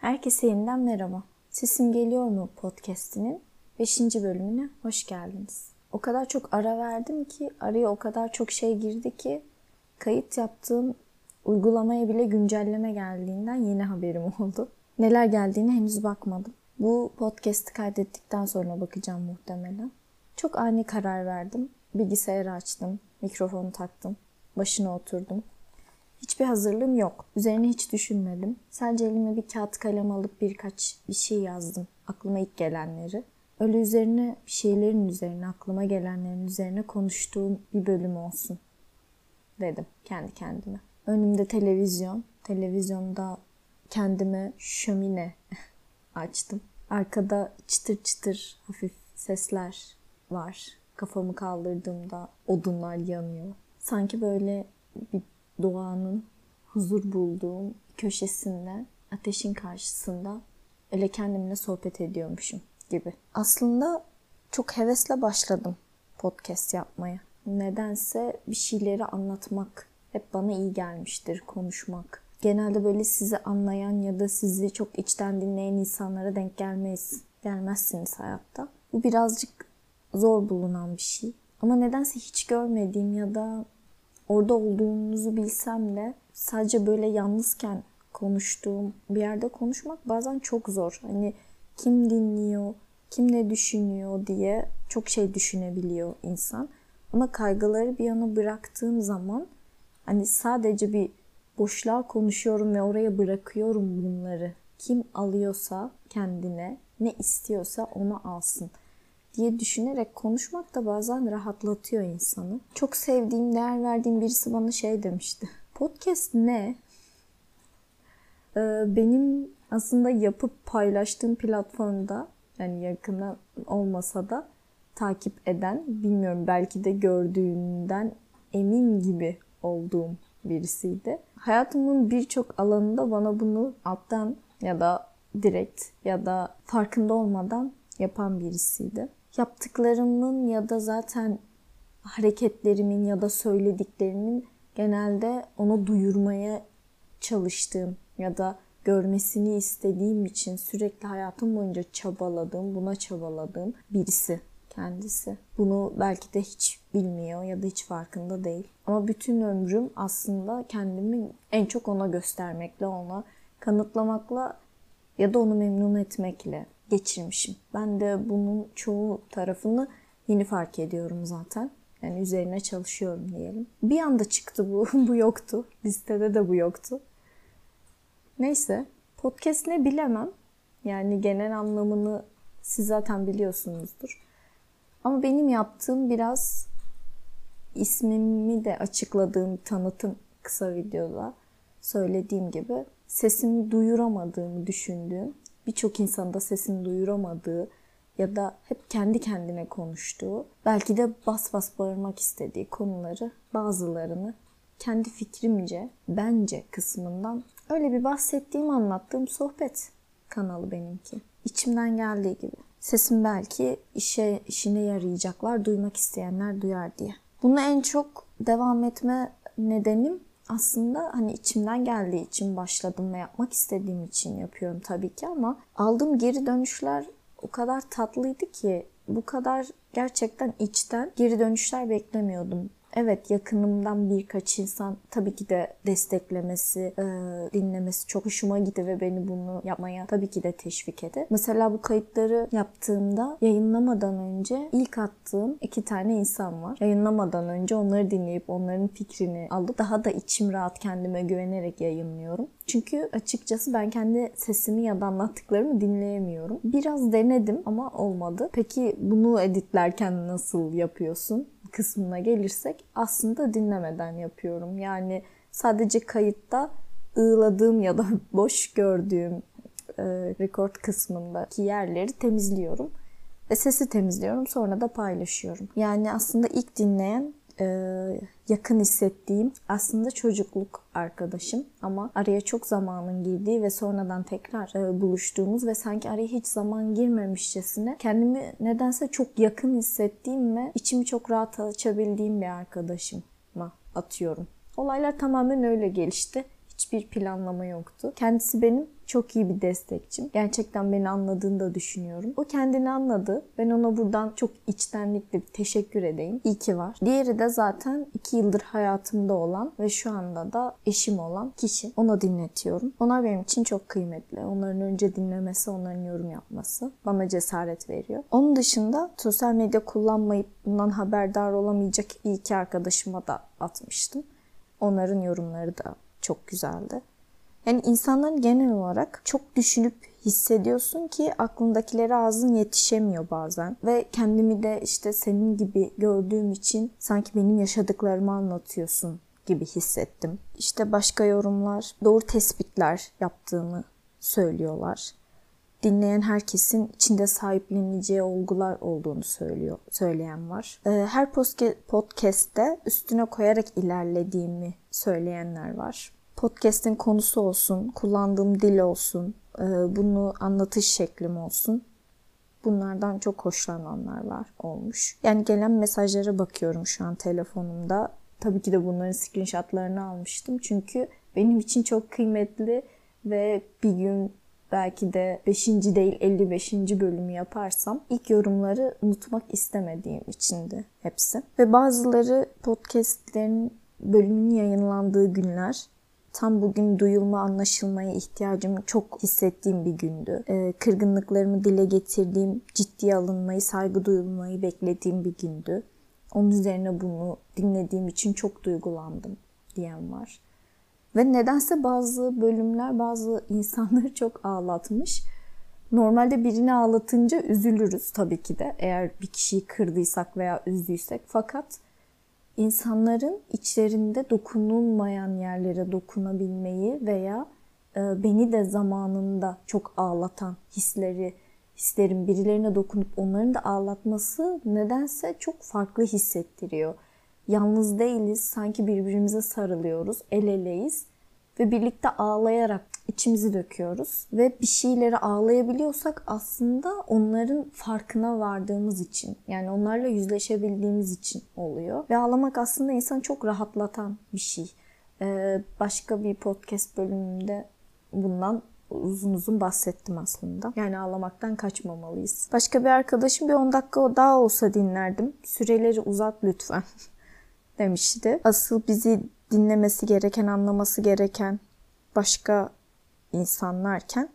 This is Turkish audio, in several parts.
Herkese yeniden merhaba. Sesim Geliyor mu podcast'inin 5. bölümüne hoş geldiniz. O kadar çok ara verdim ki araya o kadar çok şey girdi ki kayıt yaptığım uygulamaya bile güncelleme geldiğinden yeni haberim oldu. Neler geldiğine henüz bakmadım. Bu podcast'i kaydettikten sonra bakacağım muhtemelen. Çok ani karar verdim. Bilgisayarı açtım, mikrofonu taktım, başına oturdum. Hiçbir hazırlığım yok. Üzerine hiç düşünmedim. Sadece elime bir kağıt kalem alıp birkaç bir şey yazdım. Aklıma ilk gelenleri. Öyle üzerine bir şeylerin üzerine, aklıma gelenlerin üzerine konuştuğum bir bölüm olsun dedim kendi kendime. Önümde televizyon. Televizyonda kendime şömine açtım. Arkada çıtır çıtır hafif sesler var. Kafamı kaldırdığımda odunlar yanıyor. Sanki böyle bir doğanın huzur bulduğum köşesinde, ateşin karşısında öyle kendimle sohbet ediyormuşum gibi. Aslında çok hevesle başladım podcast yapmaya. Nedense bir şeyleri anlatmak hep bana iyi gelmiştir, konuşmak. Genelde böyle sizi anlayan ya da sizi çok içten dinleyen insanlara denk gelmeyiz, gelmezsiniz hayatta. Bu birazcık zor bulunan bir şey. Ama nedense hiç görmediğim ya da orada olduğunuzu bilsem de sadece böyle yalnızken konuştuğum bir yerde konuşmak bazen çok zor. Hani kim dinliyor, kim ne düşünüyor diye çok şey düşünebiliyor insan. Ama kaygıları bir yana bıraktığım zaman hani sadece bir boşluğa konuşuyorum ve oraya bırakıyorum bunları. Kim alıyorsa kendine, ne istiyorsa onu alsın diye düşünerek konuşmak da bazen rahatlatıyor insanı. Çok sevdiğim, değer verdiğim birisi bana şey demişti. Podcast ne? Ee, benim aslında yapıp paylaştığım platformda yani yakına olmasa da takip eden, bilmiyorum belki de gördüğünden emin gibi olduğum birisiydi. Hayatımın birçok alanında bana bunu alttan ya da direkt ya da farkında olmadan yapan birisiydi. Yaptıklarımın ya da zaten hareketlerimin ya da söylediklerimin genelde onu duyurmaya çalıştığım ya da görmesini istediğim için sürekli hayatım boyunca çabaladığım, buna çabaladığım birisi kendisi. Bunu belki de hiç bilmiyor ya da hiç farkında değil. Ama bütün ömrüm aslında kendimi en çok ona göstermekle, ona kanıtlamakla ya da onu memnun etmekle geçirmişim. Ben de bunun çoğu tarafını yeni fark ediyorum zaten. Yani üzerine çalışıyorum diyelim. Bir anda çıktı bu. bu yoktu. Listede de bu yoktu. Neyse. Podcast ne bilemem. Yani genel anlamını siz zaten biliyorsunuzdur. Ama benim yaptığım biraz ismimi de açıkladığım tanıtım kısa videoda söylediğim gibi sesimi duyuramadığımı düşündüğüm, birçok insanda sesini duyuramadığı ya da hep kendi kendine konuştuğu, belki de bas bas bağırmak istediği konuları bazılarını kendi fikrimce, bence kısmından öyle bir bahsettiğim, anlattığım sohbet kanalı benimki. İçimden geldiği gibi. Sesim belki işe işine yarayacaklar, duymak isteyenler duyar diye. Bunu en çok devam etme nedenim aslında hani içimden geldiği için başladım ve yapmak istediğim için yapıyorum tabii ki ama aldığım geri dönüşler o kadar tatlıydı ki bu kadar gerçekten içten geri dönüşler beklemiyordum. Evet yakınımdan birkaç insan tabii ki de desteklemesi, e, dinlemesi çok hoşuma gitti ve beni bunu yapmaya tabii ki de teşvik etti. Mesela bu kayıtları yaptığımda yayınlamadan önce ilk attığım iki tane insan var. Yayınlamadan önce onları dinleyip onların fikrini alıp daha da içim rahat kendime güvenerek yayınlıyorum. Çünkü açıkçası ben kendi sesimi ya da anlattıklarımı dinleyemiyorum. Biraz denedim ama olmadı. Peki bunu editlerken nasıl yapıyorsun? Kısmına gelirsek aslında dinlemeden yapıyorum. Yani sadece kayıtta ığladığım ya da boş gördüğüm e, rekord kısmındaki yerleri temizliyorum. Ve sesi temizliyorum sonra da paylaşıyorum. Yani aslında ilk dinleyen e, yakın hissettiğim aslında çocukluk arkadaşım ama araya çok zamanın girdiği ve sonradan tekrar e, buluştuğumuz ve sanki araya hiç zaman girmemişçesine kendimi nedense çok yakın hissettiğim ve içimi çok rahat açabildiğim bir arkadaşıma atıyorum. Olaylar tamamen öyle gelişti. Hiç Hiçbir planlama yoktu. Kendisi benim çok iyi bir destekçim. Gerçekten beni anladığını da düşünüyorum. O kendini anladı. Ben ona buradan çok içtenlikle teşekkür edeyim. İyi ki var. Diğeri de zaten iki yıldır hayatımda olan ve şu anda da eşim olan kişi. Ona dinletiyorum. Onlar benim için çok kıymetli. Onların önce dinlemesi, onların yorum yapması bana cesaret veriyor. Onun dışında sosyal medya kullanmayıp bundan haberdar olamayacak iyi ki arkadaşıma da atmıştım. Onların yorumları da çok güzeldi. Yani insanların genel olarak çok düşünüp hissediyorsun ki aklındakilere ağzın yetişemiyor bazen. Ve kendimi de işte senin gibi gördüğüm için sanki benim yaşadıklarımı anlatıyorsun gibi hissettim. İşte başka yorumlar, doğru tespitler yaptığımı söylüyorlar. Dinleyen herkesin içinde sahipleneceği olgular olduğunu söylüyor, söyleyen var. Ee, her podcast'te üstüne koyarak ilerlediğimi söyleyenler var podcast'in konusu olsun, kullandığım dil olsun, e, bunu anlatış şeklim olsun. Bunlardan çok hoşlananlar var olmuş. Yani gelen mesajlara bakıyorum şu an telefonumda. Tabii ki de bunların screenshotlarını almıştım. Çünkü benim için çok kıymetli ve bir gün belki de 5. değil 55. bölümü yaparsam ilk yorumları unutmak istemediğim içindi hepsi. Ve bazıları podcastlerin bölümünün yayınlandığı günler Tam bugün duyulma, anlaşılmaya ihtiyacımı çok hissettiğim bir gündü. Ee, kırgınlıklarımı dile getirdiğim, ciddiye alınmayı, saygı duyulmayı beklediğim bir gündü. Onun üzerine bunu dinlediğim için çok duygulandım diyen var. Ve nedense bazı bölümler bazı insanları çok ağlatmış. Normalde birini ağlatınca üzülürüz tabii ki de eğer bir kişiyi kırdıysak veya üzdüysek. Fakat insanların içlerinde dokunulmayan yerlere dokunabilmeyi veya e, beni de zamanında çok ağlatan hisleri, hislerin birilerine dokunup onların da ağlatması nedense çok farklı hissettiriyor. Yalnız değiliz, sanki birbirimize sarılıyoruz, el eleyiz ve birlikte ağlayarak içimizi döküyoruz ve bir şeyleri ağlayabiliyorsak aslında onların farkına vardığımız için yani onlarla yüzleşebildiğimiz için oluyor. Ve ağlamak aslında insanı çok rahatlatan bir şey. Ee, başka bir podcast bölümünde bundan uzun uzun bahsettim aslında. Yani ağlamaktan kaçmamalıyız. Başka bir arkadaşım bir 10 dakika daha olsa dinlerdim. Süreleri uzat lütfen demişti. Asıl bizi dinlemesi gereken, anlaması gereken başka insanlarken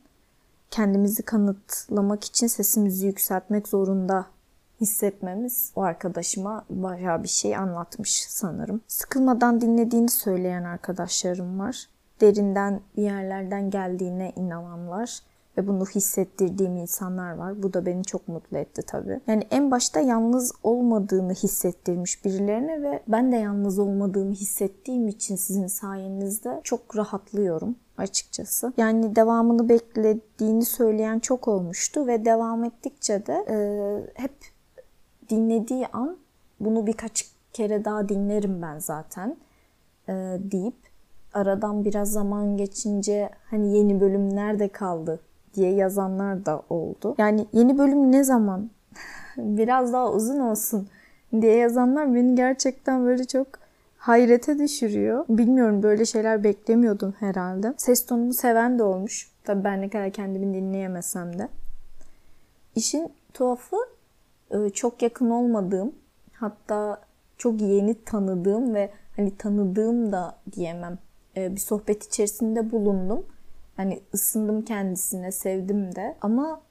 kendimizi kanıtlamak için sesimizi yükseltmek zorunda hissetmemiz o arkadaşıma bayağı bir şey anlatmış sanırım. Sıkılmadan dinlediğini söyleyen arkadaşlarım var. Derinden bir yerlerden geldiğine inananlar ve bunu hissettirdiğim insanlar var. Bu da beni çok mutlu etti tabii. Yani en başta yalnız olmadığını hissettirmiş birilerine ve ben de yalnız olmadığımı hissettiğim için sizin sayenizde çok rahatlıyorum açıkçası. Yani devamını beklediğini söyleyen çok olmuştu ve devam ettikçe de e, hep dinlediği an bunu birkaç kere daha dinlerim ben zaten e, deyip aradan biraz zaman geçince hani yeni bölüm nerede kaldı diye yazanlar da oldu. Yani yeni bölüm ne zaman? Biraz daha uzun olsun diye yazanlar beni gerçekten böyle çok hayrete düşürüyor. Bilmiyorum böyle şeyler beklemiyordum herhalde. Ses tonumu seven de olmuş. Tabii ben ne kadar kendimi dinleyemesem de. İşin tuhafı e, çok yakın olmadığım hatta çok yeni tanıdığım ve hani tanıdığım da diyemem e, bir sohbet içerisinde bulundum. Hani ısındım kendisine, sevdim de. Ama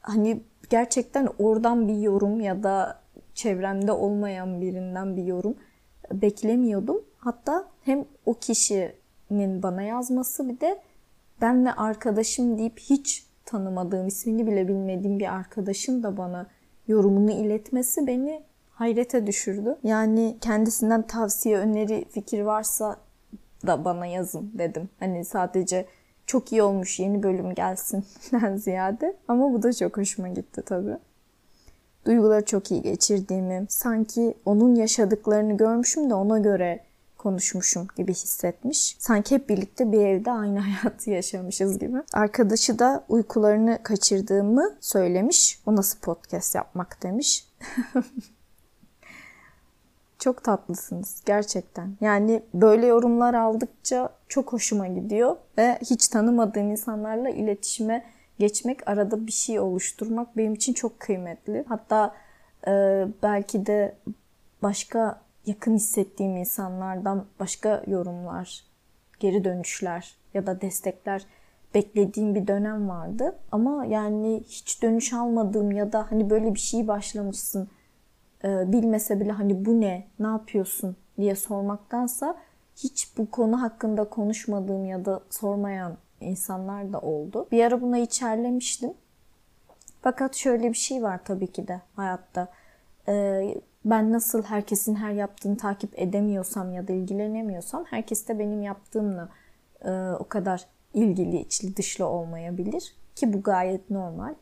hani gerçekten oradan bir yorum ya da çevremde olmayan birinden bir yorum beklemiyordum. Hatta hem o kişinin bana yazması bir de benle arkadaşım deyip hiç tanımadığım, ismini bile bilmediğim bir arkadaşın da bana yorumunu iletmesi beni hayrete düşürdü. Yani kendisinden tavsiye, öneri, fikir varsa da bana yazın dedim. Hani sadece çok iyi olmuş yeni bölüm gelsinden ziyade. Ama bu da çok hoşuma gitti tabii. Duyguları çok iyi geçirdiğimi, sanki onun yaşadıklarını görmüşüm de ona göre konuşmuşum gibi hissetmiş. Sanki hep birlikte bir evde aynı hayatı yaşamışız gibi. Arkadaşı da uykularını kaçırdığımı söylemiş. O nasıl podcast yapmak demiş. Çok tatlısınız gerçekten. Yani böyle yorumlar aldıkça çok hoşuma gidiyor ve hiç tanımadığım insanlarla iletişime geçmek, arada bir şey oluşturmak benim için çok kıymetli. Hatta e, belki de başka yakın hissettiğim insanlardan başka yorumlar, geri dönüşler ya da destekler beklediğim bir dönem vardı. Ama yani hiç dönüş almadığım ya da hani böyle bir şey başlamışsın bilmese bile hani bu ne, ne yapıyorsun diye sormaktansa hiç bu konu hakkında konuşmadığım ya da sormayan insanlar da oldu. Bir ara buna içerlemiştim. Fakat şöyle bir şey var tabii ki de hayatta. Ee, ben nasıl herkesin her yaptığını takip edemiyorsam ya da ilgilenemiyorsam herkes de benim yaptığımla e, o kadar ilgili, içli dışlı olmayabilir. Ki bu gayet normal.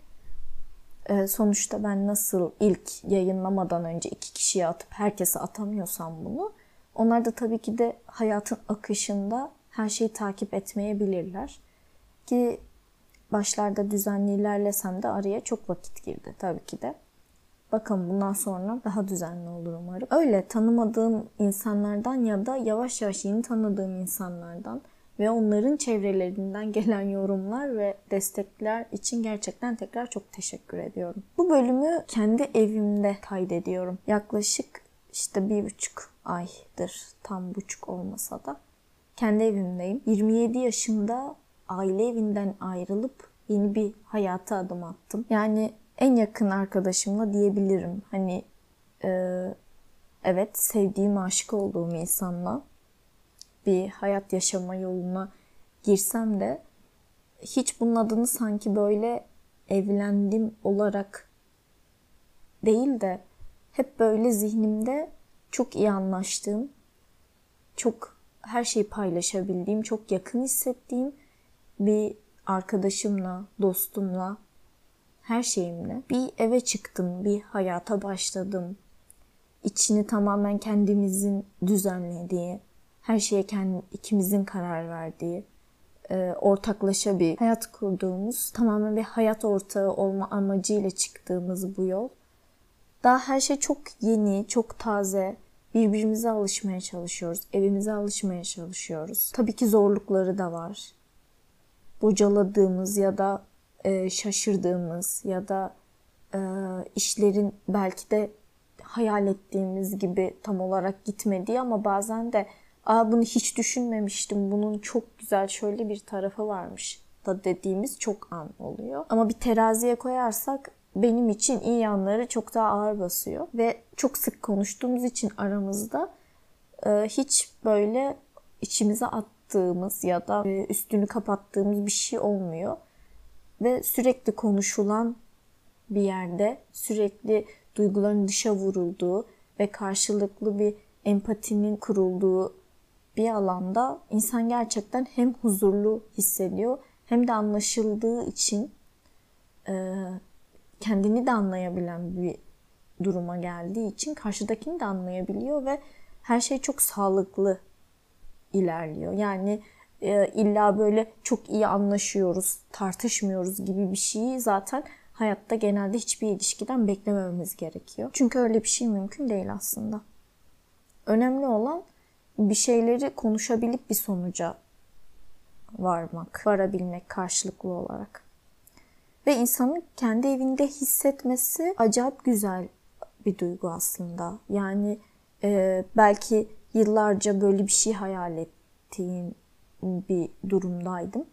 E, sonuçta ben nasıl ilk yayınlamadan önce iki kişiye atıp herkese atamıyorsam bunu onlar da tabii ki de hayatın akışında her şeyi takip etmeyebilirler. Ki başlarda düzenli ilerlesem de araya çok vakit girdi tabii ki de. Bakın bundan sonra daha düzenli olur umarım. Öyle tanımadığım insanlardan ya da yavaş yavaş yeni tanıdığım insanlardan ve onların çevrelerinden gelen yorumlar ve destekler için gerçekten tekrar çok teşekkür ediyorum. Bu bölümü kendi evimde kaydediyorum. Yaklaşık işte bir buçuk aydır tam buçuk olmasa da kendi evimdeyim. 27 yaşımda aile evinden ayrılıp yeni bir hayata adım attım. Yani en yakın arkadaşımla diyebilirim. Hani e, evet sevdiğim, aşık olduğum insanla bir hayat yaşama yoluna girsem de hiç bunun adını sanki böyle evlendim olarak değil de hep böyle zihnimde çok iyi anlaştığım, çok her şeyi paylaşabildiğim, çok yakın hissettiğim bir arkadaşımla, dostumla, her şeyimle bir eve çıktım, bir hayata başladım. İçini tamamen kendimizin düzenlediği, her şeye kendi, ikimizin karar verdiği, e, ortaklaşa bir hayat kurduğumuz, tamamen bir hayat ortağı olma amacıyla çıktığımız bu yol. Daha her şey çok yeni, çok taze. Birbirimize alışmaya çalışıyoruz, evimize alışmaya çalışıyoruz. Tabii ki zorlukları da var. Bocaladığımız ya da e, şaşırdığımız ya da e, işlerin belki de hayal ettiğimiz gibi tam olarak gitmediği ama bazen de Aa bunu hiç düşünmemiştim. Bunun çok güzel şöyle bir tarafı varmış da dediğimiz çok an oluyor. Ama bir teraziye koyarsak benim için iyi yanları çok daha ağır basıyor ve çok sık konuştuğumuz için aramızda e, hiç böyle içimize attığımız ya da e, üstünü kapattığımız bir şey olmuyor ve sürekli konuşulan bir yerde sürekli duyguların dışa vurulduğu ve karşılıklı bir empatinin kurulduğu bir alanda insan gerçekten hem huzurlu hissediyor hem de anlaşıldığı için e, kendini de anlayabilen bir duruma geldiği için karşıdakini de anlayabiliyor ve her şey çok sağlıklı ilerliyor. Yani e, illa böyle çok iyi anlaşıyoruz, tartışmıyoruz gibi bir şeyi zaten hayatta genelde hiçbir ilişkiden beklemememiz gerekiyor. Çünkü öyle bir şey mümkün değil aslında. Önemli olan bir şeyleri konuşabilip bir sonuca varmak, varabilmek karşılıklı olarak. Ve insanın kendi evinde hissetmesi acayip güzel bir duygu aslında. Yani e, belki yıllarca böyle bir şey hayal ettiğim bir durumdaydım.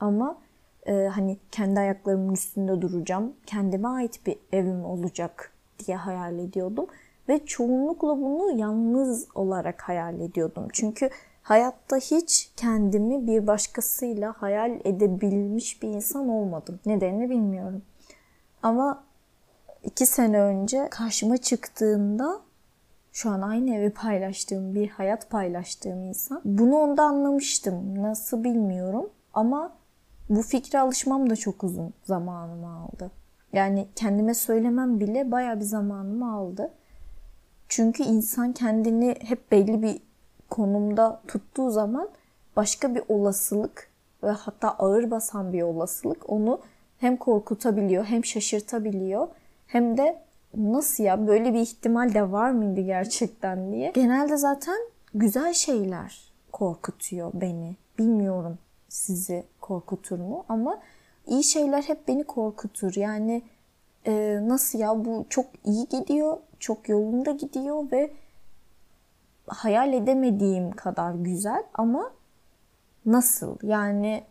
Ama e, hani kendi ayaklarımın üstünde duracağım, kendime ait bir evim olacak diye hayal ediyordum. Ve çoğunlukla bunu yalnız olarak hayal ediyordum. Çünkü hayatta hiç kendimi bir başkasıyla hayal edebilmiş bir insan olmadım. Nedenini bilmiyorum. Ama iki sene önce karşıma çıktığında şu an aynı evi paylaştığım bir hayat paylaştığım insan. Bunu onda anlamıştım. Nasıl bilmiyorum. Ama bu fikre alışmam da çok uzun zamanımı aldı. Yani kendime söylemem bile baya bir zamanımı aldı. Çünkü insan kendini hep belli bir konumda tuttuğu zaman başka bir olasılık ve hatta ağır basan bir olasılık onu hem korkutabiliyor hem şaşırtabiliyor hem de nasıl ya böyle bir ihtimal de var mıydı gerçekten diye. Genelde zaten güzel şeyler korkutuyor beni. Bilmiyorum sizi korkutur mu ama iyi şeyler hep beni korkutur. Yani e, nasıl ya bu çok iyi gidiyor, çok yolunda gidiyor ve hayal edemediğim kadar güzel ama nasıl? Yani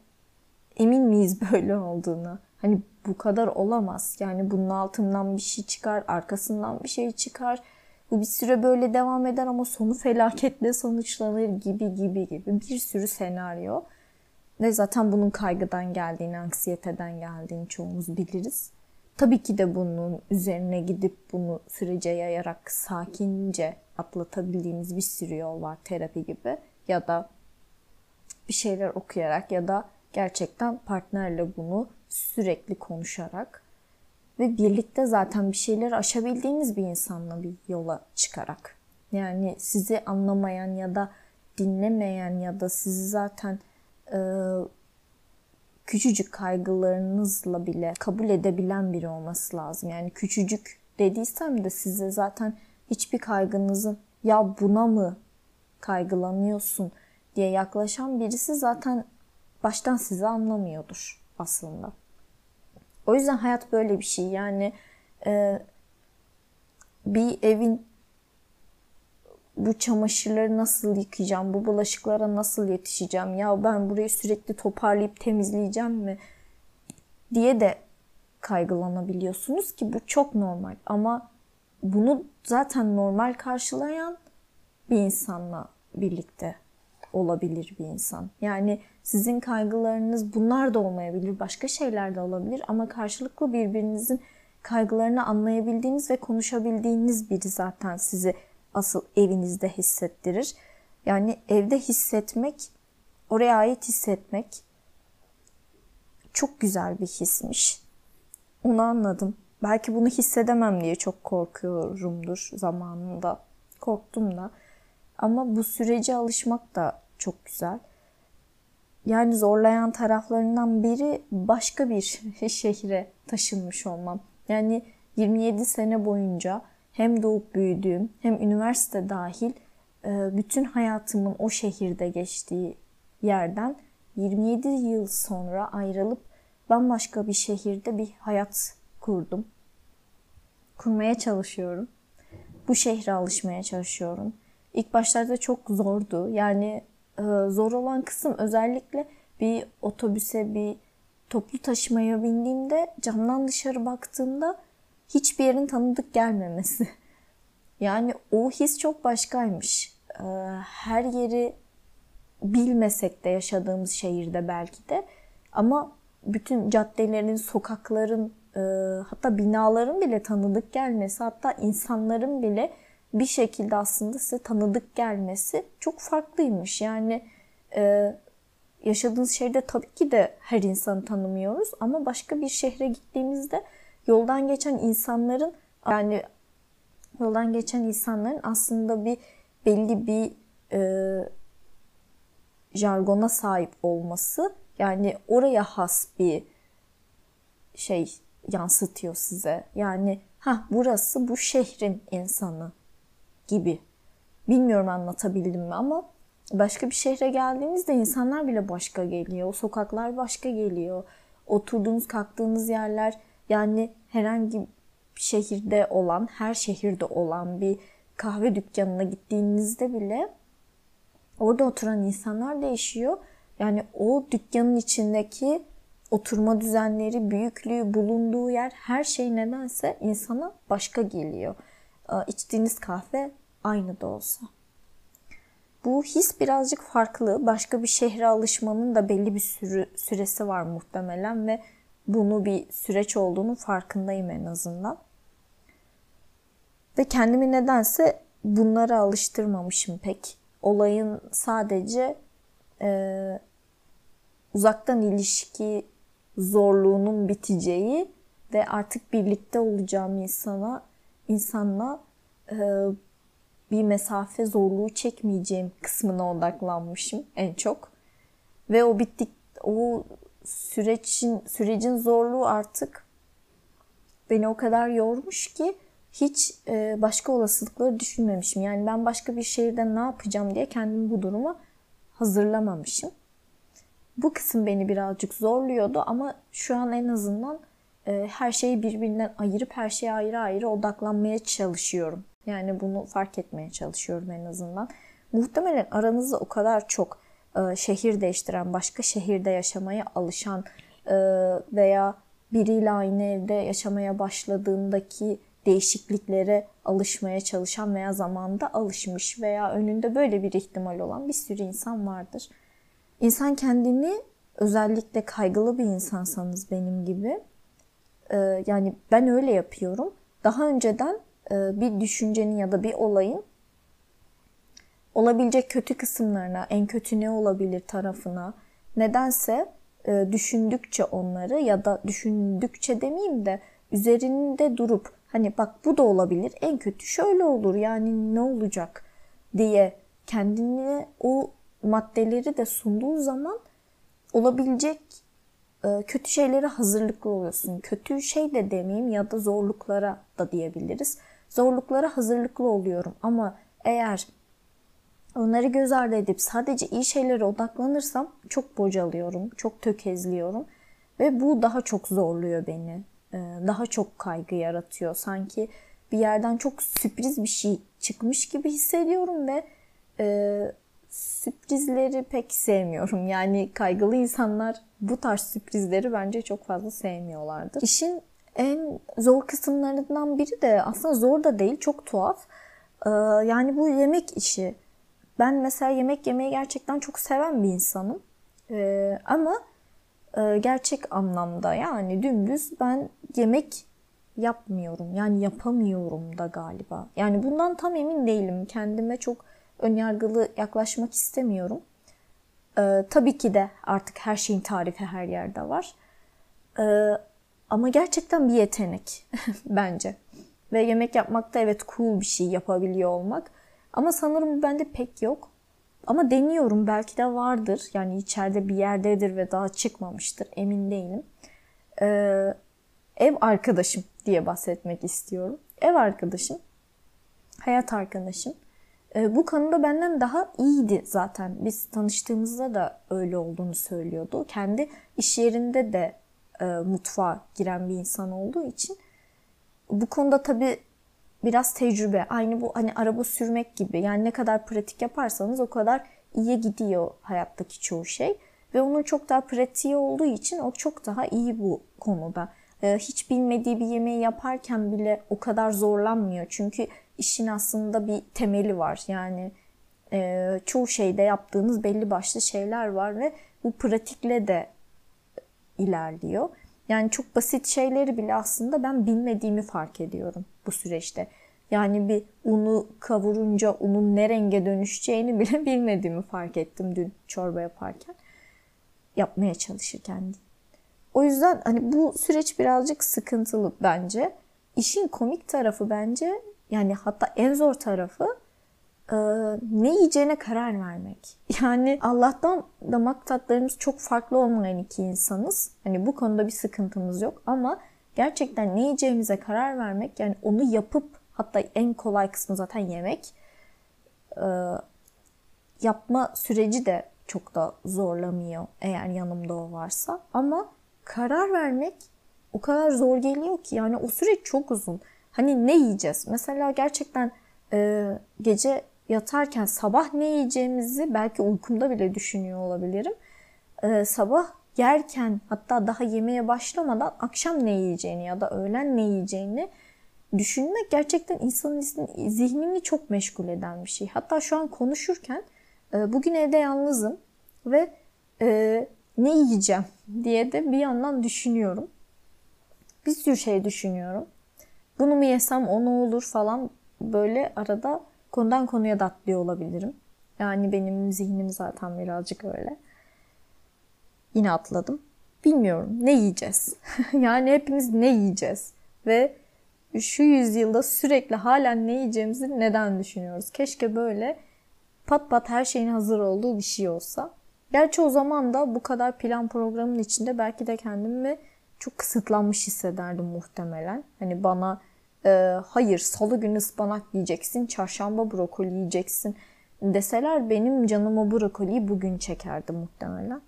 emin miyiz böyle olduğuna? Hani bu kadar olamaz. Yani bunun altından bir şey çıkar, arkasından bir şey çıkar. Bu bir süre böyle devam eder ama sonu felaketle sonuçlanır gibi gibi gibi bir sürü senaryo. Ve zaten bunun kaygıdan geldiğini, anksiyeteden geldiğini çoğumuz biliriz. Tabii ki de bunun üzerine gidip bunu sürece yayarak sakince atlatabildiğimiz bir sürü yol var terapi gibi ya da bir şeyler okuyarak ya da gerçekten partnerle bunu sürekli konuşarak ve birlikte zaten bir şeyleri aşabildiğiniz bir insanla bir yola çıkarak. Yani sizi anlamayan ya da dinlemeyen ya da sizi zaten e, küçücük kaygılarınızla bile kabul edebilen biri olması lazım. Yani küçücük dediysem de size zaten hiçbir kaygınızın ya buna mı kaygılanıyorsun diye yaklaşan birisi zaten baştan sizi anlamıyordur aslında. O yüzden hayat böyle bir şey. Yani e, bir evin bu çamaşırları nasıl yıkayacağım, bu bulaşıklara nasıl yetişeceğim, ya ben burayı sürekli toparlayıp temizleyeceğim mi diye de kaygılanabiliyorsunuz ki bu çok normal. Ama bunu zaten normal karşılayan bir insanla birlikte olabilir bir insan. Yani sizin kaygılarınız bunlar da olmayabilir, başka şeyler de olabilir ama karşılıklı birbirinizin kaygılarını anlayabildiğiniz ve konuşabildiğiniz biri zaten sizi asıl evinizde hissettirir. Yani evde hissetmek, oraya ait hissetmek çok güzel bir hismiş. Onu anladım. Belki bunu hissedemem diye çok korkuyorumdur zamanında. Korktum da. Ama bu sürece alışmak da çok güzel. Yani zorlayan taraflarından biri başka bir şehre taşınmış olmam. Yani 27 sene boyunca hem doğup büyüdüğüm hem üniversite dahil e, bütün hayatımın o şehirde geçtiği yerden 27 yıl sonra ayrılıp bambaşka bir şehirde bir hayat kurdum. Kurmaya çalışıyorum. Bu şehre alışmaya çalışıyorum. İlk başlarda çok zordu. Yani e, zor olan kısım özellikle bir otobüse, bir toplu taşımaya bindiğimde camdan dışarı baktığımda hiçbir yerin tanıdık gelmemesi. Yani o his çok başkaymış. Ee, her yeri bilmesek de yaşadığımız şehirde belki de ama bütün caddelerin, sokakların, e, hatta binaların bile tanıdık gelmesi, hatta insanların bile bir şekilde aslında size tanıdık gelmesi çok farklıymış. Yani e, yaşadığınız şehirde tabii ki de her insanı tanımıyoruz ama başka bir şehre gittiğimizde yoldan geçen insanların yani yoldan geçen insanların aslında bir belli bir e, jargona sahip olması yani oraya has bir şey yansıtıyor size. Yani ha burası bu şehrin insanı gibi. Bilmiyorum anlatabildim mi ama başka bir şehre geldiğinizde insanlar bile başka geliyor. O sokaklar başka geliyor. Oturduğunuz, kalktığınız yerler yani herhangi bir şehirde olan, her şehirde olan bir kahve dükkanına gittiğinizde bile orada oturan insanlar değişiyor. Yani o dükkanın içindeki oturma düzenleri, büyüklüğü, bulunduğu yer her şey nedense insana başka geliyor. İçtiğiniz kahve aynı da olsa. Bu his birazcık farklı. Başka bir şehre alışmanın da belli bir sürü, süresi var muhtemelen ve bunu bir süreç olduğunu farkındayım en azından. Ve kendimi nedense bunlara alıştırmamışım pek. Olayın sadece e, uzaktan ilişki zorluğunun biteceği ve artık birlikte olacağım insana insanla e, bir mesafe zorluğu çekmeyeceğim kısmına odaklanmışım en çok. Ve o bittik o sürecin sürecin zorluğu artık beni o kadar yormuş ki hiç e, başka olasılıkları düşünmemişim. Yani ben başka bir şehirde ne yapacağım diye kendimi bu duruma hazırlamamışım. Bu kısım beni birazcık zorluyordu ama şu an en azından e, her şeyi birbirinden ayırıp her şeye ayrı ayrı odaklanmaya çalışıyorum. Yani bunu fark etmeye çalışıyorum en azından. Muhtemelen aranızda o kadar çok e, şehir değiştiren, başka şehirde yaşamaya alışan e, veya biriyle aynı evde yaşamaya başladığındaki değişikliklere alışmaya çalışan veya zamanda alışmış veya önünde böyle bir ihtimal olan bir sürü insan vardır. İnsan kendini özellikle kaygılı bir insansanız benim gibi e, yani ben öyle yapıyorum. Daha önceden bir düşüncenin ya da bir olayın olabilecek kötü kısımlarına, en kötü ne olabilir tarafına nedense e, düşündükçe onları ya da düşündükçe demeyeyim de üzerinde durup hani bak bu da olabilir en kötü şöyle olur yani ne olacak diye kendine o maddeleri de sunduğu zaman olabilecek e, kötü şeylere hazırlıklı oluyorsun. Kötü şey de demeyeyim ya da zorluklara da diyebiliriz. Zorluklara hazırlıklı oluyorum ama eğer onları göz ardı edip sadece iyi şeylere odaklanırsam çok bocalıyorum, çok tökezliyorum ve bu daha çok zorluyor beni. E, daha çok kaygı yaratıyor. Sanki bir yerden çok sürpriz bir şey çıkmış gibi hissediyorum ve e, sürprizleri pek sevmiyorum. Yani kaygılı insanlar bu tarz sürprizleri bence çok fazla sevmiyorlardır. İşin en zor kısımlarından biri de aslında zor da değil, çok tuhaf. Ee, yani bu yemek işi. Ben mesela yemek yemeyi gerçekten çok seven bir insanım. Ee, ama e, gerçek anlamda yani dümdüz ben yemek yapmıyorum. Yani yapamıyorum da galiba. Yani bundan tam emin değilim. Kendime çok önyargılı yaklaşmak istemiyorum. Ee, tabii ki de artık her şeyin tarifi her yerde var. Ee, ama gerçekten bir yetenek bence. Ve yemek yapmakta evet cool bir şey yapabiliyor olmak. Ama sanırım bende pek yok. Ama deniyorum belki de vardır. Yani içeride bir yerdedir ve daha çıkmamıştır emin değilim. Ee, ev arkadaşım diye bahsetmek istiyorum. Ev arkadaşım, hayat arkadaşım e, bu konuda benden daha iyiydi zaten. Biz tanıştığımızda da öyle olduğunu söylüyordu. Kendi iş yerinde de e, mutfağa giren bir insan olduğu için bu konuda tabii biraz tecrübe. Aynı bu hani araba sürmek gibi. Yani ne kadar pratik yaparsanız o kadar iyiye gidiyor hayattaki çoğu şey. Ve onun çok daha pratiği olduğu için o çok daha iyi bu konuda. Ee, hiç bilmediği bir yemeği yaparken bile o kadar zorlanmıyor. Çünkü işin aslında bir temeli var. Yani e, çoğu şeyde yaptığınız belli başlı şeyler var ve bu pratikle de ilerliyor. Yani çok basit şeyleri bile aslında ben bilmediğimi fark ediyorum bu süreçte. Yani bir unu kavurunca unun ne renge dönüşeceğini bile bilmediğimi fark ettim dün çorba yaparken. Yapmaya çalışırken. O yüzden hani bu süreç birazcık sıkıntılı bence. İşin komik tarafı bence yani hatta en zor tarafı ne yiyeceğine karar vermek. Yani Allah'tan damak tatlarımız çok farklı olmayan iki insanız. Hani bu konuda bir sıkıntımız yok ama gerçekten ne yiyeceğimize karar vermek yani onu yapıp hatta en kolay kısmı zaten yemek e, yapma süreci de çok da zorlamıyor eğer yanımda o varsa ama karar vermek o kadar zor geliyor ki yani o süreç çok uzun. Hani ne yiyeceğiz? Mesela gerçekten e, gece yatarken sabah ne yiyeceğimizi belki uykumda bile düşünüyor olabilirim. E, sabah yerken hatta daha yemeğe başlamadan akşam ne yiyeceğini ya da öğlen ne yiyeceğini düşünmek gerçekten insanın zihnini çok meşgul eden bir şey. Hatta şu an konuşurken e, bugün evde yalnızım ve e, ne yiyeceğim diye de bir yandan düşünüyorum. Bir sürü şey düşünüyorum bunu mu yesem o ne olur falan böyle arada konudan konuya da atlıyor olabilirim. Yani benim zihnim zaten birazcık öyle. Yine atladım. Bilmiyorum ne yiyeceğiz? yani hepimiz ne yiyeceğiz? Ve şu yüzyılda sürekli halen ne yiyeceğimizi neden düşünüyoruz? Keşke böyle pat pat her şeyin hazır olduğu bir şey olsa. Gerçi o zaman da bu kadar plan programın içinde belki de kendimi çok kısıtlanmış hissederdim muhtemelen. Hani bana e, hayır salı günü ıspanak yiyeceksin, çarşamba brokoli yiyeceksin deseler benim canım o brokoliyi bugün çekerdi muhtemelen.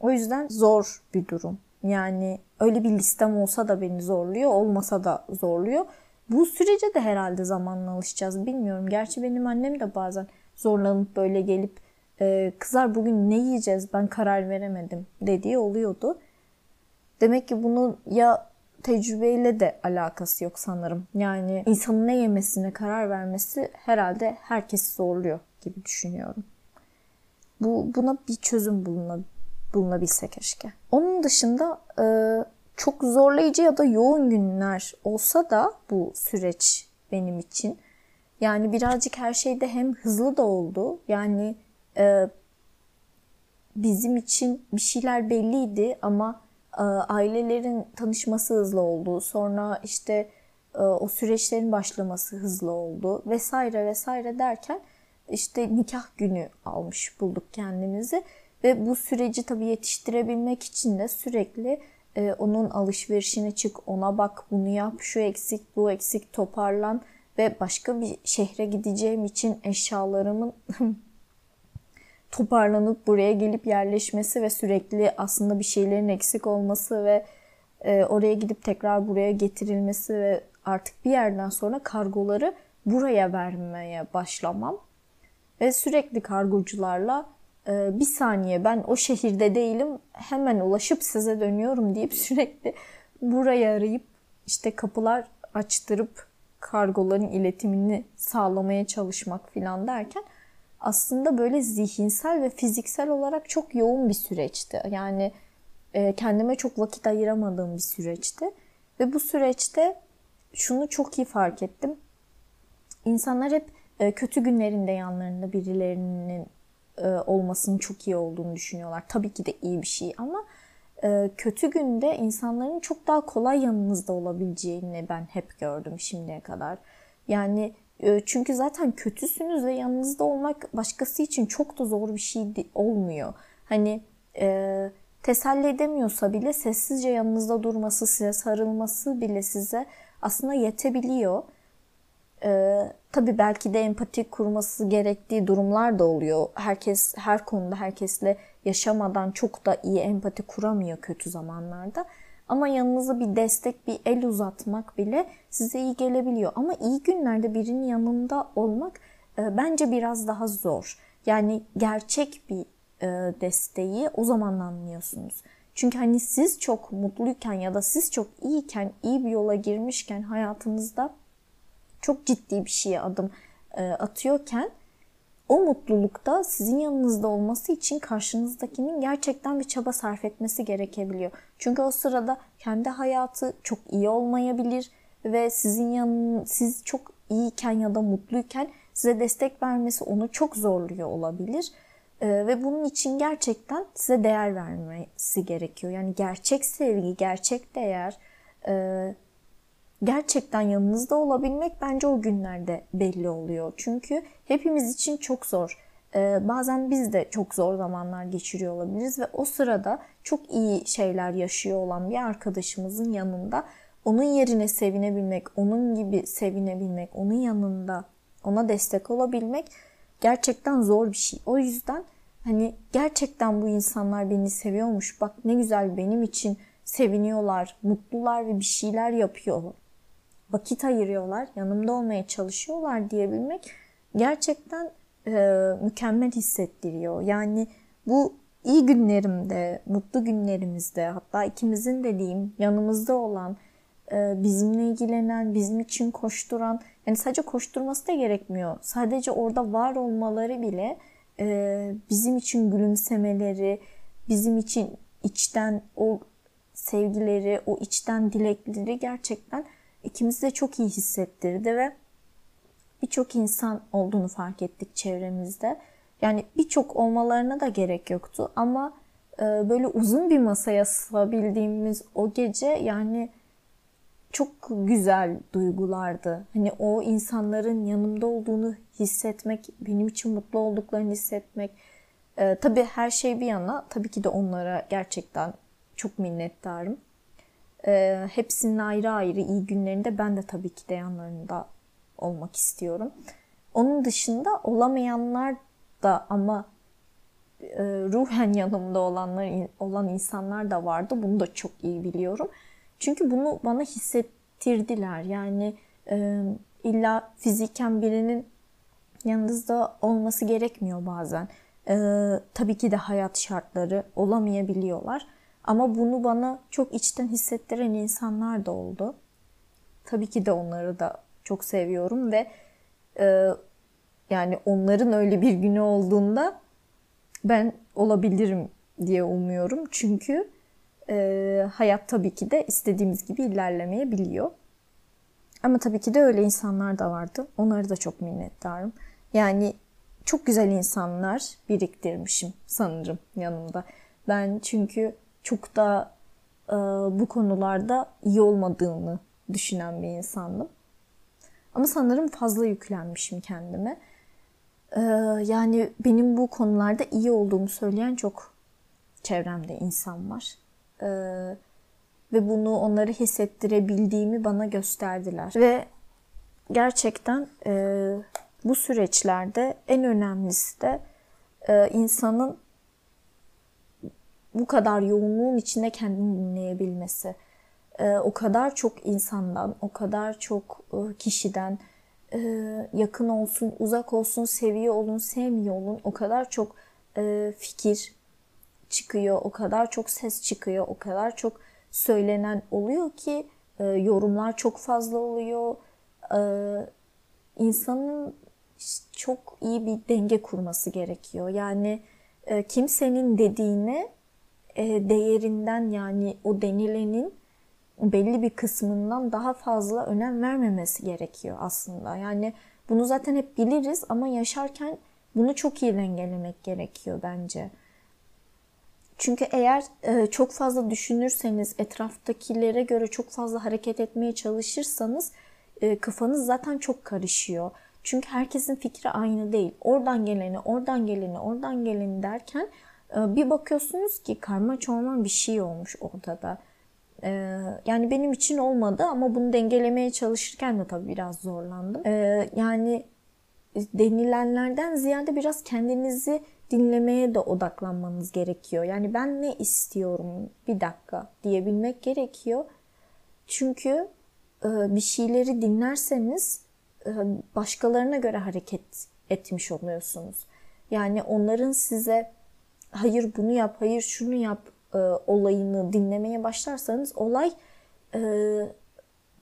O yüzden zor bir durum. Yani öyle bir listem olsa da beni zorluyor, olmasa da zorluyor. Bu sürece de herhalde zamanla alışacağız. Bilmiyorum. Gerçi benim annem de bazen zorlanıp böyle gelip e, kızlar bugün ne yiyeceğiz ben karar veremedim dediği oluyordu. Demek ki bunun ya tecrübeyle de alakası yok sanırım. Yani insanın ne yemesine karar vermesi herhalde herkesi zorluyor gibi düşünüyorum. Bu buna bir çözüm bulunabilir bulunabilse keşke. Onun dışında e, çok zorlayıcı ya da yoğun günler olsa da bu süreç benim için. Yani birazcık her şeyde hem hızlı da oldu. Yani e, bizim için bir şeyler belliydi ama ailelerin tanışması hızlı oldu. Sonra işte e, o süreçlerin başlaması hızlı oldu vesaire vesaire derken işte nikah günü almış bulduk kendimizi. Ve bu süreci tabii yetiştirebilmek için de sürekli e, onun alışverişine çık, ona bak, bunu yap, şu eksik, bu eksik toparlan ve başka bir şehre gideceğim için eşyalarımın toparlanıp buraya gelip yerleşmesi ve sürekli aslında bir şeylerin eksik olması ve e, oraya gidip tekrar buraya getirilmesi ve artık bir yerden sonra kargoları buraya vermeye başlamam ve sürekli kargocularla ee, bir saniye ben o şehirde değilim hemen ulaşıp size dönüyorum deyip sürekli buraya arayıp işte kapılar açtırıp kargoların iletimini sağlamaya çalışmak filan derken aslında böyle zihinsel ve fiziksel olarak çok yoğun bir süreçti. Yani e, kendime çok vakit ayıramadığım bir süreçti. Ve bu süreçte şunu çok iyi fark ettim. İnsanlar hep e, kötü günlerinde yanlarında birilerinin e, olmasının çok iyi olduğunu düşünüyorlar. Tabii ki de iyi bir şey ama e, kötü günde insanların çok daha kolay yanınızda olabileceğini ben hep gördüm şimdiye kadar. Yani çünkü zaten kötüsünüz ve yanınızda olmak başkası için çok da zor bir şey olmuyor. Hani e, teselli edemiyorsa bile sessizce yanınızda durması, size sarılması bile size aslında yetebiliyor. Ee, tabii belki de empati kurması gerektiği durumlar da oluyor. Herkes her konuda herkesle yaşamadan çok da iyi empati kuramıyor kötü zamanlarda. Ama yanınıza bir destek, bir el uzatmak bile size iyi gelebiliyor. Ama iyi günlerde birinin yanında olmak e, bence biraz daha zor. Yani gerçek bir e, desteği o zaman anlıyorsunuz. Çünkü hani siz çok mutluyken ya da siz çok iyiyken, iyi bir yola girmişken hayatınızda çok ciddi bir şeye adım e, atıyorken o mutlulukta sizin yanınızda olması için karşınızdakinin gerçekten bir çaba sarf etmesi gerekebiliyor. Çünkü o sırada kendi hayatı çok iyi olmayabilir ve sizin yanın siz çok iyiyken ya da mutluyken size destek vermesi onu çok zorluyor olabilir. Ee, ve bunun için gerçekten size değer vermesi gerekiyor. Yani gerçek sevgi, gerçek değer, e, gerçekten yanınızda olabilmek bence o günlerde belli oluyor. Çünkü hepimiz için çok zor. Ee, bazen biz de çok zor zamanlar geçiriyor olabiliriz ve o sırada çok iyi şeyler yaşıyor olan bir arkadaşımızın yanında onun yerine sevinebilmek, onun gibi sevinebilmek, onun yanında ona destek olabilmek gerçekten zor bir şey. O yüzden hani gerçekten bu insanlar beni seviyormuş. Bak ne güzel benim için seviniyorlar, mutlular ve bir şeyler yapıyor vakit ayırıyorlar, yanımda olmaya çalışıyorlar diyebilmek gerçekten e, mükemmel hissettiriyor. Yani bu iyi günlerimde, mutlu günlerimizde hatta ikimizin de diyeyim yanımızda olan, e, bizimle ilgilenen, bizim için koşturan, yani sadece koşturması da gerekmiyor. Sadece orada var olmaları bile e, bizim için gülümsemeleri, bizim için içten o sevgileri, o içten dilekleri gerçekten ikimizi de çok iyi hissettirdi ve birçok insan olduğunu fark ettik çevremizde. Yani birçok olmalarına da gerek yoktu ama e, böyle uzun bir masaya sığabildiğimiz o gece yani çok güzel duygulardı. Hani o insanların yanımda olduğunu hissetmek, benim için mutlu olduklarını hissetmek. Ee, tabii her şey bir yana, tabii ki de onlara gerçekten çok minnettarım. E, hepsinin ayrı ayrı iyi günlerinde ben de tabii ki de yanlarında olmak istiyorum. Onun dışında olamayanlar da ama e, ruhen yanımda olanlar olan insanlar da vardı. Bunu da çok iyi biliyorum. Çünkü bunu bana hissettirdiler. Yani e, illa fiziken birinin yanınızda olması gerekmiyor bazen. E, tabii ki de hayat şartları olamayabiliyorlar. Ama bunu bana çok içten hissettiren insanlar da oldu. Tabii ki de onları da çok seviyorum ve e, yani onların öyle bir günü olduğunda ben olabilirim diye umuyorum. Çünkü e, hayat tabii ki de istediğimiz gibi ilerlemeyebiliyor. Ama tabii ki de öyle insanlar da vardı. Onları da çok minnettarım. Yani çok güzel insanlar biriktirmişim sanırım yanımda. Ben çünkü çok da e, bu konularda iyi olmadığını düşünen bir insandım. Ama sanırım fazla yüklenmişim kendime. Ee, yani benim bu konularda iyi olduğumu söyleyen çok çevremde insan var. Ee, ve bunu onları hissettirebildiğimi bana gösterdiler. Ve gerçekten e, bu süreçlerde en önemlisi de e, insanın bu kadar yoğunluğun içinde kendini dinleyebilmesi. E, o kadar çok insandan, o kadar çok e, kişiden, e, yakın olsun, uzak olsun, seviyor olun, sevmiyor olun o kadar çok fikir çıkıyor, o kadar çok ses çıkıyor, o kadar çok söylenen oluyor ki yorumlar çok fazla oluyor. İnsanın çok iyi bir denge kurması gerekiyor. Yani kimsenin dediğine e, değerinden yani o denilenin belli bir kısmından daha fazla önem vermemesi gerekiyor aslında. Yani bunu zaten hep biliriz ama yaşarken bunu çok iyi dengelemek gerekiyor bence. Çünkü eğer e, çok fazla düşünürseniz, etraftakilere göre çok fazla hareket etmeye çalışırsanız e, kafanız zaten çok karışıyor. Çünkü herkesin fikri aynı değil. Oradan geleni, oradan geleni, oradan geleni derken e, bir bakıyorsunuz ki karma çorman bir şey olmuş ortada. Ee, yani benim için olmadı ama bunu dengelemeye çalışırken de tabii biraz zorlandım. Ee, yani denilenlerden ziyade biraz kendinizi dinlemeye de odaklanmanız gerekiyor. Yani ben ne istiyorum bir dakika diyebilmek gerekiyor. Çünkü e, bir şeyleri dinlerseniz e, başkalarına göre hareket etmiş oluyorsunuz. Yani onların size hayır bunu yap, hayır şunu yap e, olayını dinlemeye başlarsanız olay e,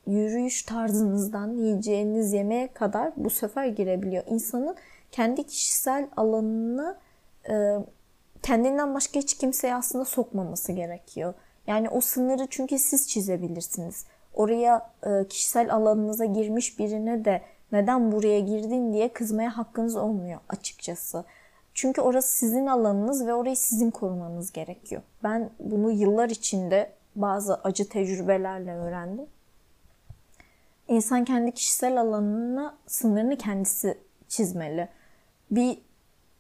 yürüyüş tarzınızdan yiyeceğiniz yemeğe kadar bu sefer girebiliyor. İnsanın kendi kişisel alanını e, kendinden başka hiç kimseye aslında sokmaması gerekiyor. Yani o sınırı çünkü siz çizebilirsiniz. Oraya e, kişisel alanınıza girmiş birine de neden buraya girdin diye kızmaya hakkınız olmuyor açıkçası. Çünkü orası sizin alanınız ve orayı sizin korumanız gerekiyor. Ben bunu yıllar içinde bazı acı tecrübelerle öğrendim. İnsan kendi kişisel alanına sınırını kendisi çizmeli. Bir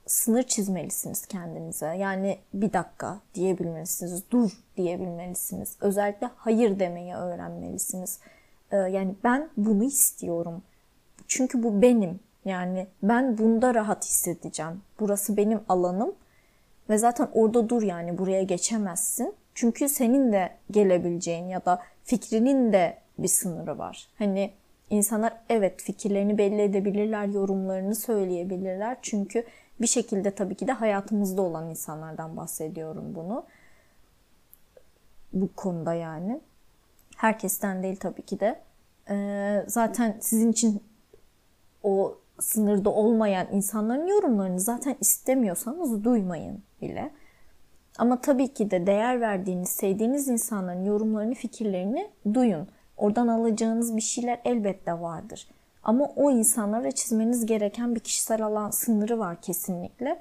sınır çizmelisiniz kendinize. Yani bir dakika diyebilmelisiniz, dur diyebilmelisiniz. Özellikle hayır demeyi öğrenmelisiniz. Ee, yani ben bunu istiyorum. Çünkü bu benim. Yani ben bunda rahat hissedeceğim. Burası benim alanım ve zaten orada dur yani buraya geçemezsin. Çünkü senin de gelebileceğin ya da fikrinin de bir sınırı var. Hani insanlar evet fikirlerini belli edebilirler, yorumlarını söyleyebilirler. Çünkü bir şekilde tabii ki de hayatımızda olan insanlardan bahsediyorum bunu. Bu konuda yani. Herkesten değil tabii ki de. Ee, zaten sizin için o sınırda olmayan insanların yorumlarını zaten istemiyorsanız duymayın bile. Ama tabii ki de değer verdiğiniz, sevdiğiniz insanların yorumlarını, fikirlerini duyun. Oradan alacağınız bir şeyler elbette vardır. Ama o insanlara çizmeniz gereken bir kişisel alan sınırı var kesinlikle.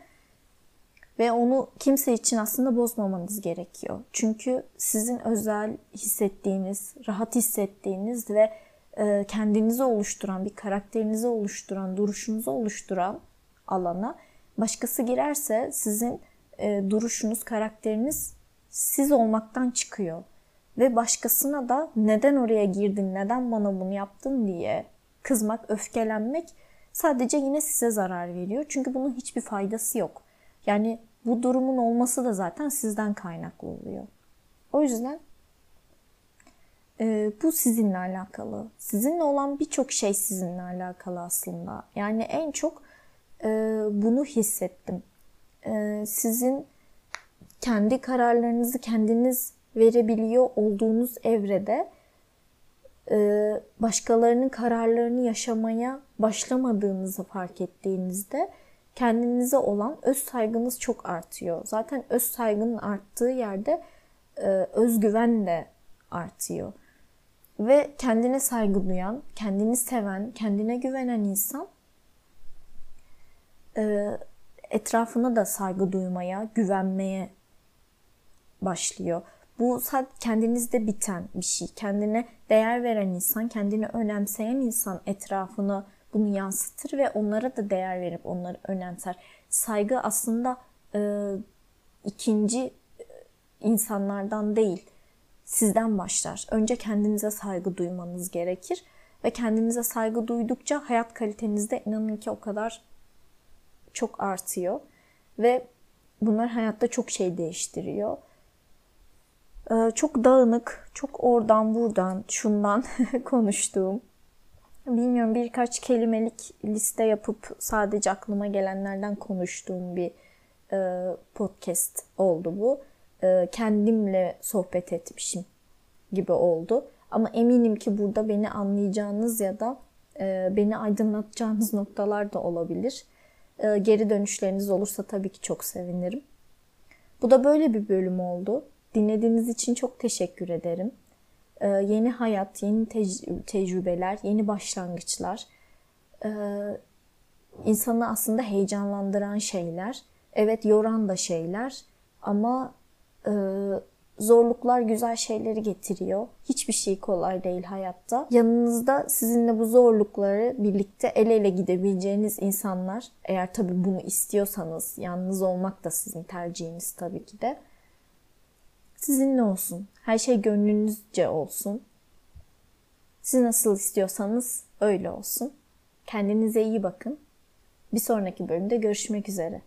Ve onu kimse için aslında bozmamanız gerekiyor. Çünkü sizin özel hissettiğiniz, rahat hissettiğiniz ve kendinizi oluşturan, bir karakterinizi oluşturan, duruşunuzu oluşturan alana başkası girerse sizin e, duruşunuz, karakteriniz siz olmaktan çıkıyor. Ve başkasına da neden oraya girdin, neden bana bunu yaptın diye kızmak, öfkelenmek sadece yine size zarar veriyor. Çünkü bunun hiçbir faydası yok. Yani bu durumun olması da zaten sizden kaynaklı oluyor. O yüzden e, bu sizinle alakalı. Sizinle olan birçok şey sizinle alakalı aslında. Yani en çok e, bunu hissettim. E, sizin kendi kararlarınızı kendiniz verebiliyor olduğunuz evrede e, başkalarının kararlarını yaşamaya başlamadığınızı fark ettiğinizde kendinize olan öz saygınız çok artıyor. Zaten öz saygının arttığı yerde e, özgüven de artıyor. Ve kendine saygı duyan, kendini seven, kendine güvenen insan e, etrafına da saygı duymaya, güvenmeye başlıyor. Bu kendinizde biten bir şey. Kendine değer veren insan, kendini önemseyen insan etrafına bunu yansıtır ve onlara da değer verip onları önemser. Saygı aslında e, ikinci insanlardan değil, sizden başlar. Önce kendinize saygı duymanız gerekir ve kendinize saygı duydukça hayat kaliteniz de inanın ki o kadar çok artıyor ve bunlar hayatta çok şey değiştiriyor. Ee, çok dağınık, çok oradan buradan, şundan konuştuğum, bilmiyorum birkaç kelimelik liste yapıp sadece aklıma gelenlerden konuştuğum bir e, podcast oldu bu. E, kendimle sohbet etmişim gibi oldu. Ama eminim ki burada beni anlayacağınız ya da e, beni aydınlatacağınız noktalar da olabilir. Geri dönüşleriniz olursa tabii ki çok sevinirim. Bu da böyle bir bölüm oldu. Dinlediğiniz için çok teşekkür ederim. Yeni hayat, yeni tec- tecrübeler, yeni başlangıçlar. İnsanı aslında heyecanlandıran şeyler. Evet yoran da şeyler ama e, zorluklar güzel şeyleri getiriyor. Hiçbir şey kolay değil hayatta. Yanınızda sizinle bu zorlukları birlikte el ele gidebileceğiniz insanlar, eğer tabii bunu istiyorsanız, yalnız olmak da sizin tercihiniz tabii ki de sizinle olsun. Her şey gönlünüzce olsun. Siz nasıl istiyorsanız öyle olsun. Kendinize iyi bakın. Bir sonraki bölümde görüşmek üzere.